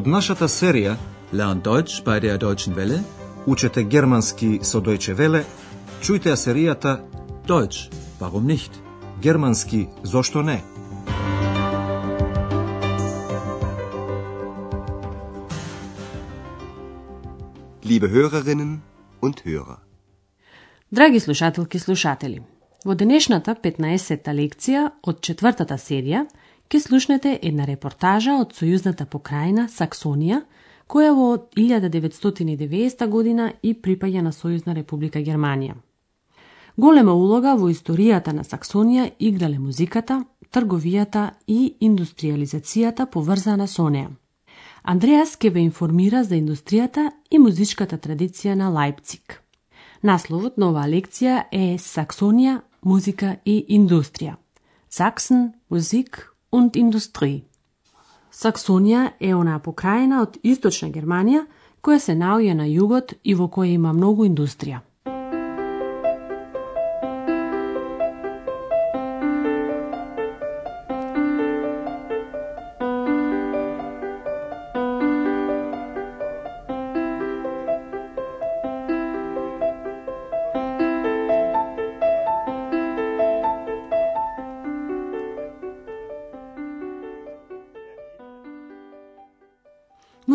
Од нашата серија Lernt Deutsch bei der Deutschen Welle. Учете германски со Deutsche Welle, чујте ја серијата Deutsch, warum nicht? Германски зошто не? Liebe Hörerinnen und Hörer. Драги слушателки и слушатели, во денешната 15-та лекција од четвртата серија Ке слушнете една репортажа од сојузната покрајна Саксонија, која во 1990 година и припаѓа на Сојузна република Германија. Голема улога во историјата на Саксонија играле музиката, трговијата и индустриализацијата поврзана со неа. Андреас ке ве информира за индустријата и музичката традиција на Лајпциг. Насловот на оваа лекција е Саксонија, музика и индустрија. Саксен, музик und Industrie. Саксонија е она покрајна од источна Германија која се наоѓа на југот и во која има многу индустрија.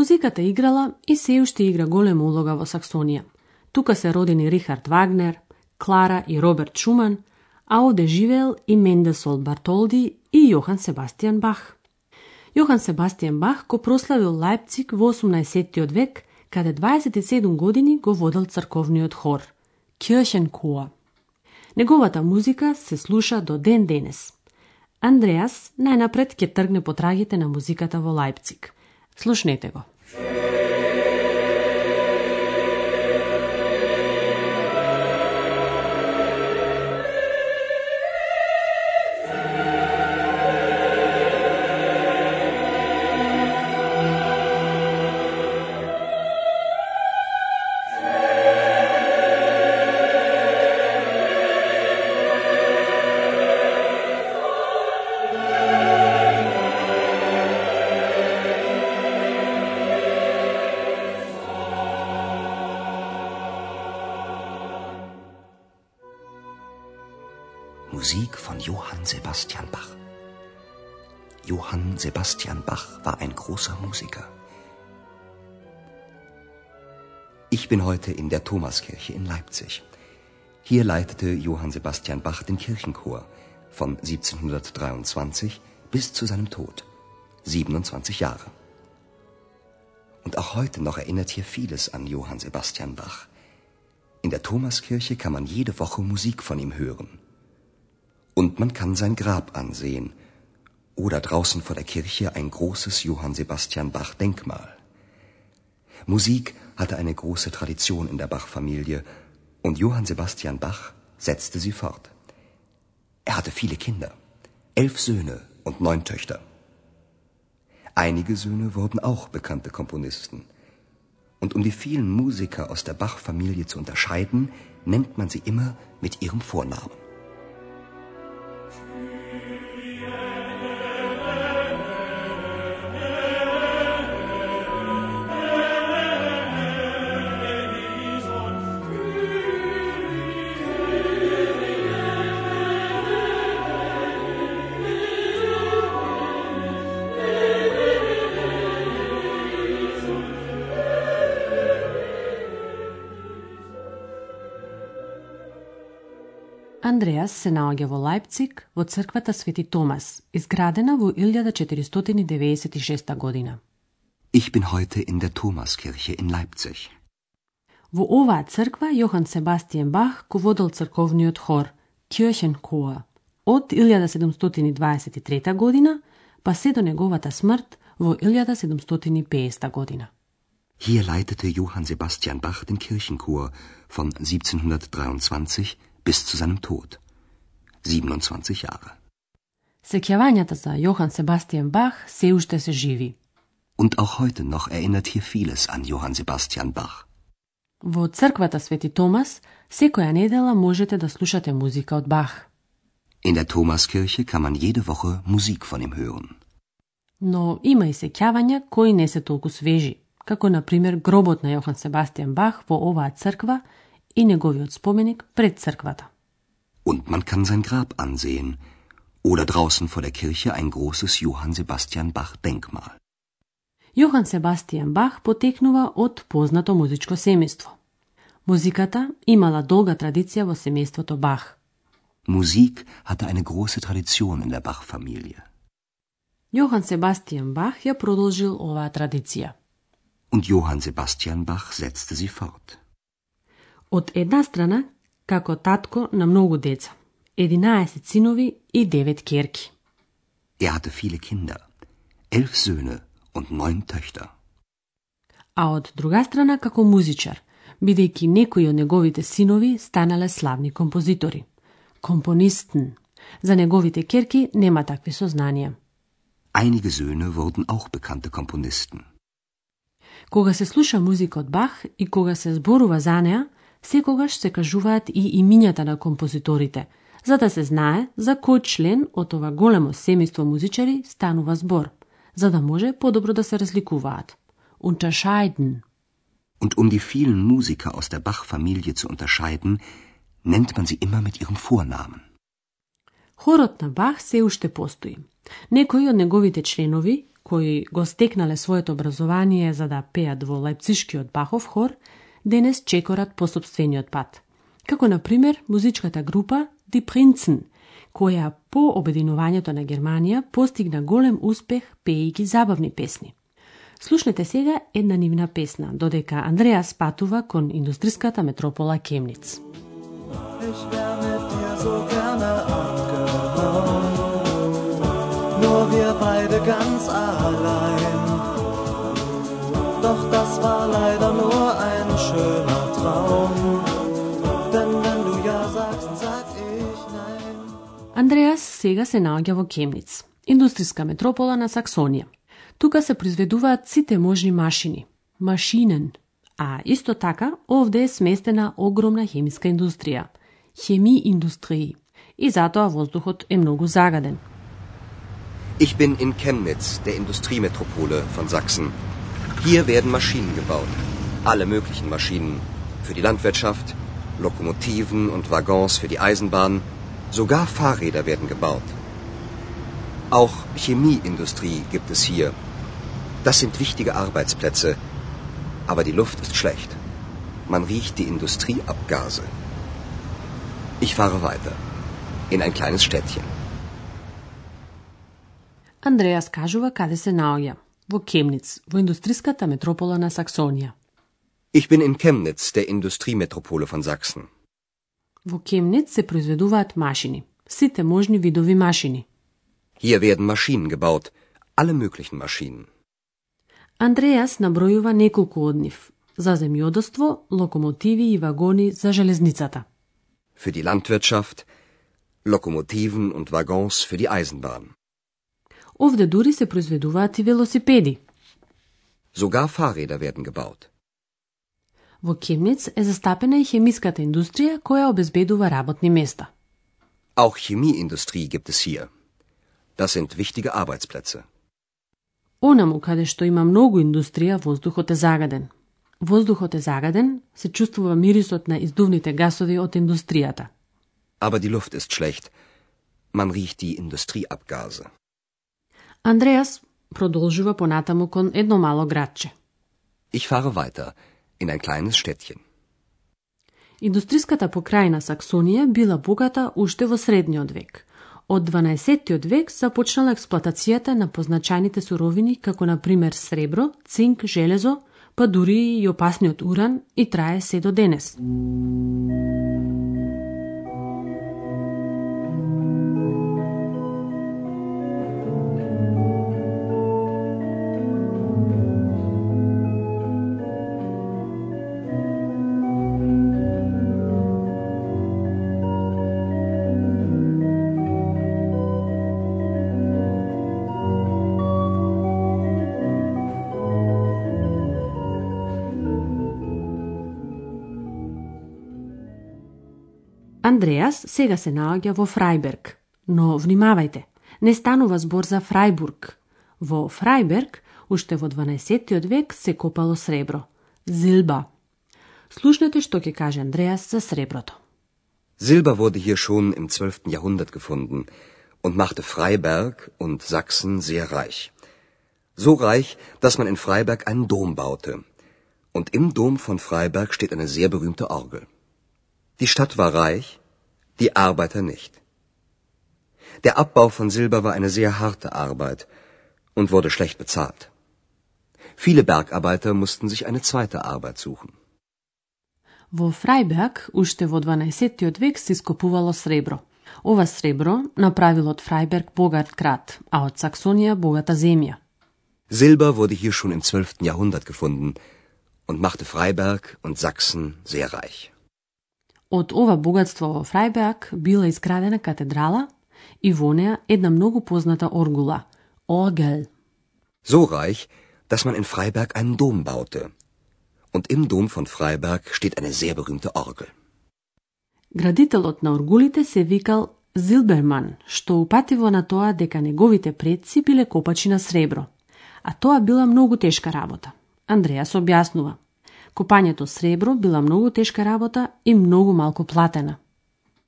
Музиката играла и се уште игра голема улога во Саксонија. Тука се родени Рихард Вагнер, Клара и Роберт Шуман, а оде живеел и Мендесол Бартолди и Јохан Себастијан Бах. Јохан Себастијан Бах го прославил Лајпциг во 18. век, каде 27 години го водел црковниот хор, Кирхенкоа. Неговата музика се слуша до ден денес. Андреас најнапред ќе тргне по трагите на музиката во Лајпциг. Слушнете го. Yeah. Johann Sebastian Bach. Johann Sebastian Bach war ein großer Musiker. Ich bin heute in der Thomaskirche in Leipzig. Hier leitete Johann Sebastian Bach den Kirchenchor von 1723 bis zu seinem Tod. 27 Jahre. Und auch heute noch erinnert hier vieles an Johann Sebastian Bach. In der Thomaskirche kann man jede Woche Musik von ihm hören. Und man kann sein Grab ansehen oder draußen vor der Kirche ein großes Johann Sebastian Bach Denkmal. Musik hatte eine große Tradition in der Bach-Familie und Johann Sebastian Bach setzte sie fort. Er hatte viele Kinder, elf Söhne und neun Töchter. Einige Söhne wurden auch bekannte Komponisten. Und um die vielen Musiker aus der Bach-Familie zu unterscheiden, nennt man sie immer mit ihrem Vornamen. Андреас се наоѓа во Лајпциг во црквата Свети Томас, изградена во 1496 година. Ich bin heute in der Thomaskirche in Leipzig. Во оваа црква Јохан Себастиен Бах го водел црковниот хор Kirchenchor од 1723 година па се до неговата смрт во 1750 година. Hier leitete Johann Sebastian Bach den Kirchenchor von 1723 bis zu seinem Tod. 27 Jahre. Сеќавањата за Јохан Себастиен Бах се уште се живи. Und auch heute noch erinnert hier vieles an Johann Sebastian Bach. Во црквата Свети Томас секоја недела можете да слушате музика од Бах. In der Thomaskirche kann man jede Woche Musik von ihm hören. но има и сеќавања кои не се толку свежи, како на пример гробот на Јохан Себастијан Бах во оваа црква и неговиот споменик пред црквата. Und man kann sein Grab ansehen oder draußen vor der Kirche ein großes Johann Sebastian Bach Denkmal. Јохан Себастијан Бах потекнува од познато музичко семејство. Музиката имала долга традиција во семејството Бах. Musik hatte eine große Tradition in der Bach-Familie. Јохан Себастијан Бах ја продолжил оваа традиција. Und Johann Sebastian Bach setzte sie fort. Од една страна, како татко на многу деца, 11 синови и 9 керки. Er hatte viele Kinder, elf Söhne und neun Töchter. А од друга страна како музичар, бидејќи некои од неговите синови станале славни композитори. Компонистен. За неговите керки нема такви сознанија. Einige Söhne wurden auch bekannte Komponisten. Кога се слуша музика од Бах и кога се зборува за неа, секогаш се кажуваат и имињата на композиторите, за да се знае за кој член од ова големо семејство музичари станува збор, за да може подобро да се разликуваат. Unterscheiden. Und um die vielen Musiker aus der Bach-Familie zu unterscheiden, nennt man sie immer mit ihrem Vornamen. Хорот на Бах се уште постои. Некои од неговите членови, кои го стекнале своето образование за да пеат во Лајпцишкиот Бахов хор, денес чекорат по собствениот пат. Како, на пример, музичката група Ди Принцен, која по обединувањето на Германија постигна голем успех пејќи забавни песни. Слушнете сега една нивна песна, додека Андреас патува кон индустриската метропола Кемниц. Ich wär mit dir so gerne abgehauen. Nur wir beide ganz allein. Doch das war leider nur schöner Traum. Denn wenn du ja sagst, sag ich nein. Андреас сега се наоѓа во Кемниц, индустријска метропола на Саксонија. Тука се произведуваат сите можни машини, машинен, а исто така овде е сместена огромна хемиска индустрија, хеми индустрии, и затоа воздухот е многу загаден. Ich bin in Chemnitz, der Industriemetropole von Sachsen. Hier werden Maschinen gebaut. Alle möglichen Maschinen. Für die Landwirtschaft, Lokomotiven und Waggons für die Eisenbahn. Sogar Fahrräder werden gebaut. Auch Chemieindustrie gibt es hier. Das sind wichtige Arbeitsplätze. Aber die Luft ist schlecht. Man riecht die Industrieabgase. Ich fahre weiter. In ein kleines Städtchen. Андреас кажува каде се наоѓа. Во Кемниц, во индустриската метропола на Саксонија. Ich bin in Chemnitz, der Industriemetropole von Sachsen. Во Кемниц се произведуваат машини, сите можни видови машини. Hier werden Maschinen gebaut. Alle möglichen Maschinen. Андреас набројува неколку од нив. За земјоделство, локомотиви и вагони за железницата. Für die Landwirtschaft, Lokomotiven und Waggons für die Eisenbahn. Овде дури се произведуваат и велосипеди. Sogar Fahrräder werden gebaut. Во Кемниц е застапена и хемиската индустрија која обезбедува работни места. Auch Chemieindustrie gibt es hier. Das sind wichtige Arbeitsplätze. Онаму каде што има многу индустрија, воздухот е загаден. Воздухот е загаден, се чувствува мирисот на издувните гасови од индустријата. Aber die Luft ist schlecht. Man riecht die Industrieabgase. Андреас продолжува понатаму кон едно мало градче. Ich fahre weiter in ein kleines Städtchen. Индустриската покрајна Саксонија била богата уште во средниот век. Од 12 век започнала експлоатацијата на позначајните суровини како на пример сребро, цинк, железо, па дури и опасниот уран и трае се до денес. Андреас сега се наоѓа во Фрајберг, но внимавајте, не станува збор за Фрајбург. Во Фрајберг, уште во 12 век, се копало сребро. Зилба. Слушнете што ќе каже Андреас за среброто. Silber wurde hier schon im 12. Jahrhundert gefunden und machte Freiberg und Sachsen sehr reich. So reich, dass man in Freiberg einen Dom baute. Und im Dom von Freiberg steht eine sehr berühmte Orgel. Die Stadt war reich, die Arbeiter nicht. Der Abbau von Silber war eine sehr harte Arbeit und wurde schlecht bezahlt. Viele Bergarbeiter mussten sich eine zweite Arbeit suchen. Во Фрајберг, уште во 12 век, се ископувало сребро. Ова сребро направило од Фрајберг богат град, а од Саксонија богата земја. Silber wurde hier schon im 12. Jahrhundert gefunden und machte Freiberg und Sachsen sehr reich. Од ова богатство во Фрајберг била изградена катедрала и во неа една многу позната оргула – Orgel. So reich, dass man in Freiberg einen Dom baute. Und im Dom von Freiberg steht eine sehr berühmte Orgel. Градителот на оргулите се викал Зилберман, што упативо на тоа дека неговите предци биле копачи на сребро. А тоа била многу тешка работа. Андреас објаснува. Копањето сребро била многу тешка работа и многу малку платена.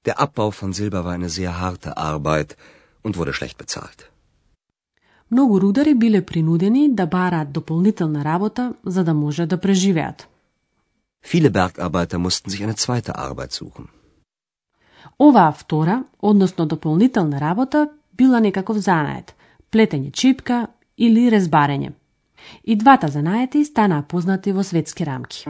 Der Abbau von Silber war eine sehr harte Arbeit und wurde schlecht bezahlt. Многу рудари биле принудени да бараат дополнителна работа за да може да преживеат. Viele Bergarbeiter mussten sich eine zweite Arbeit suchen. Оваа втора, односно дополнителна работа, била некаков занает, плетење чипка или резбарење. И двата занаети станаа познати во светски рамки.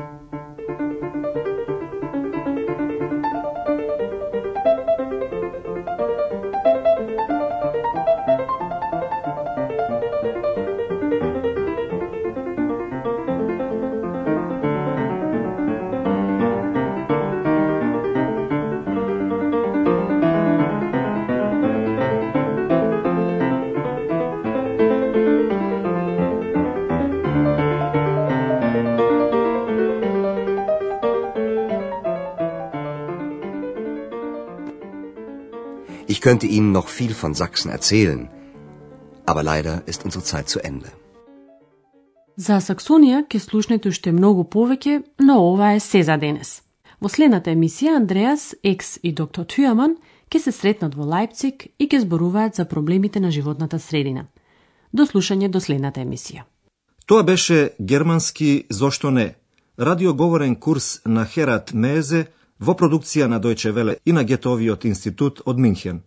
Könnte Ihnen noch viel von Sachsen erzählen, aber leider ist unsere Zeit zu Ende. За Саксонија ќе слушнете уште многу повеќе, но ова е се за денес. Во следната емисија Андреас, Екс и доктор Тујаман ќе се сретнат во Лајпциг и ќе зборуваат за проблемите на животната средина. До слушање до следната емисија. Тоа беше германски Зошто не? Радиоговорен курс на Херат Мезе во продукција на Дојче Веле и на Гетовиот институт од Минхен.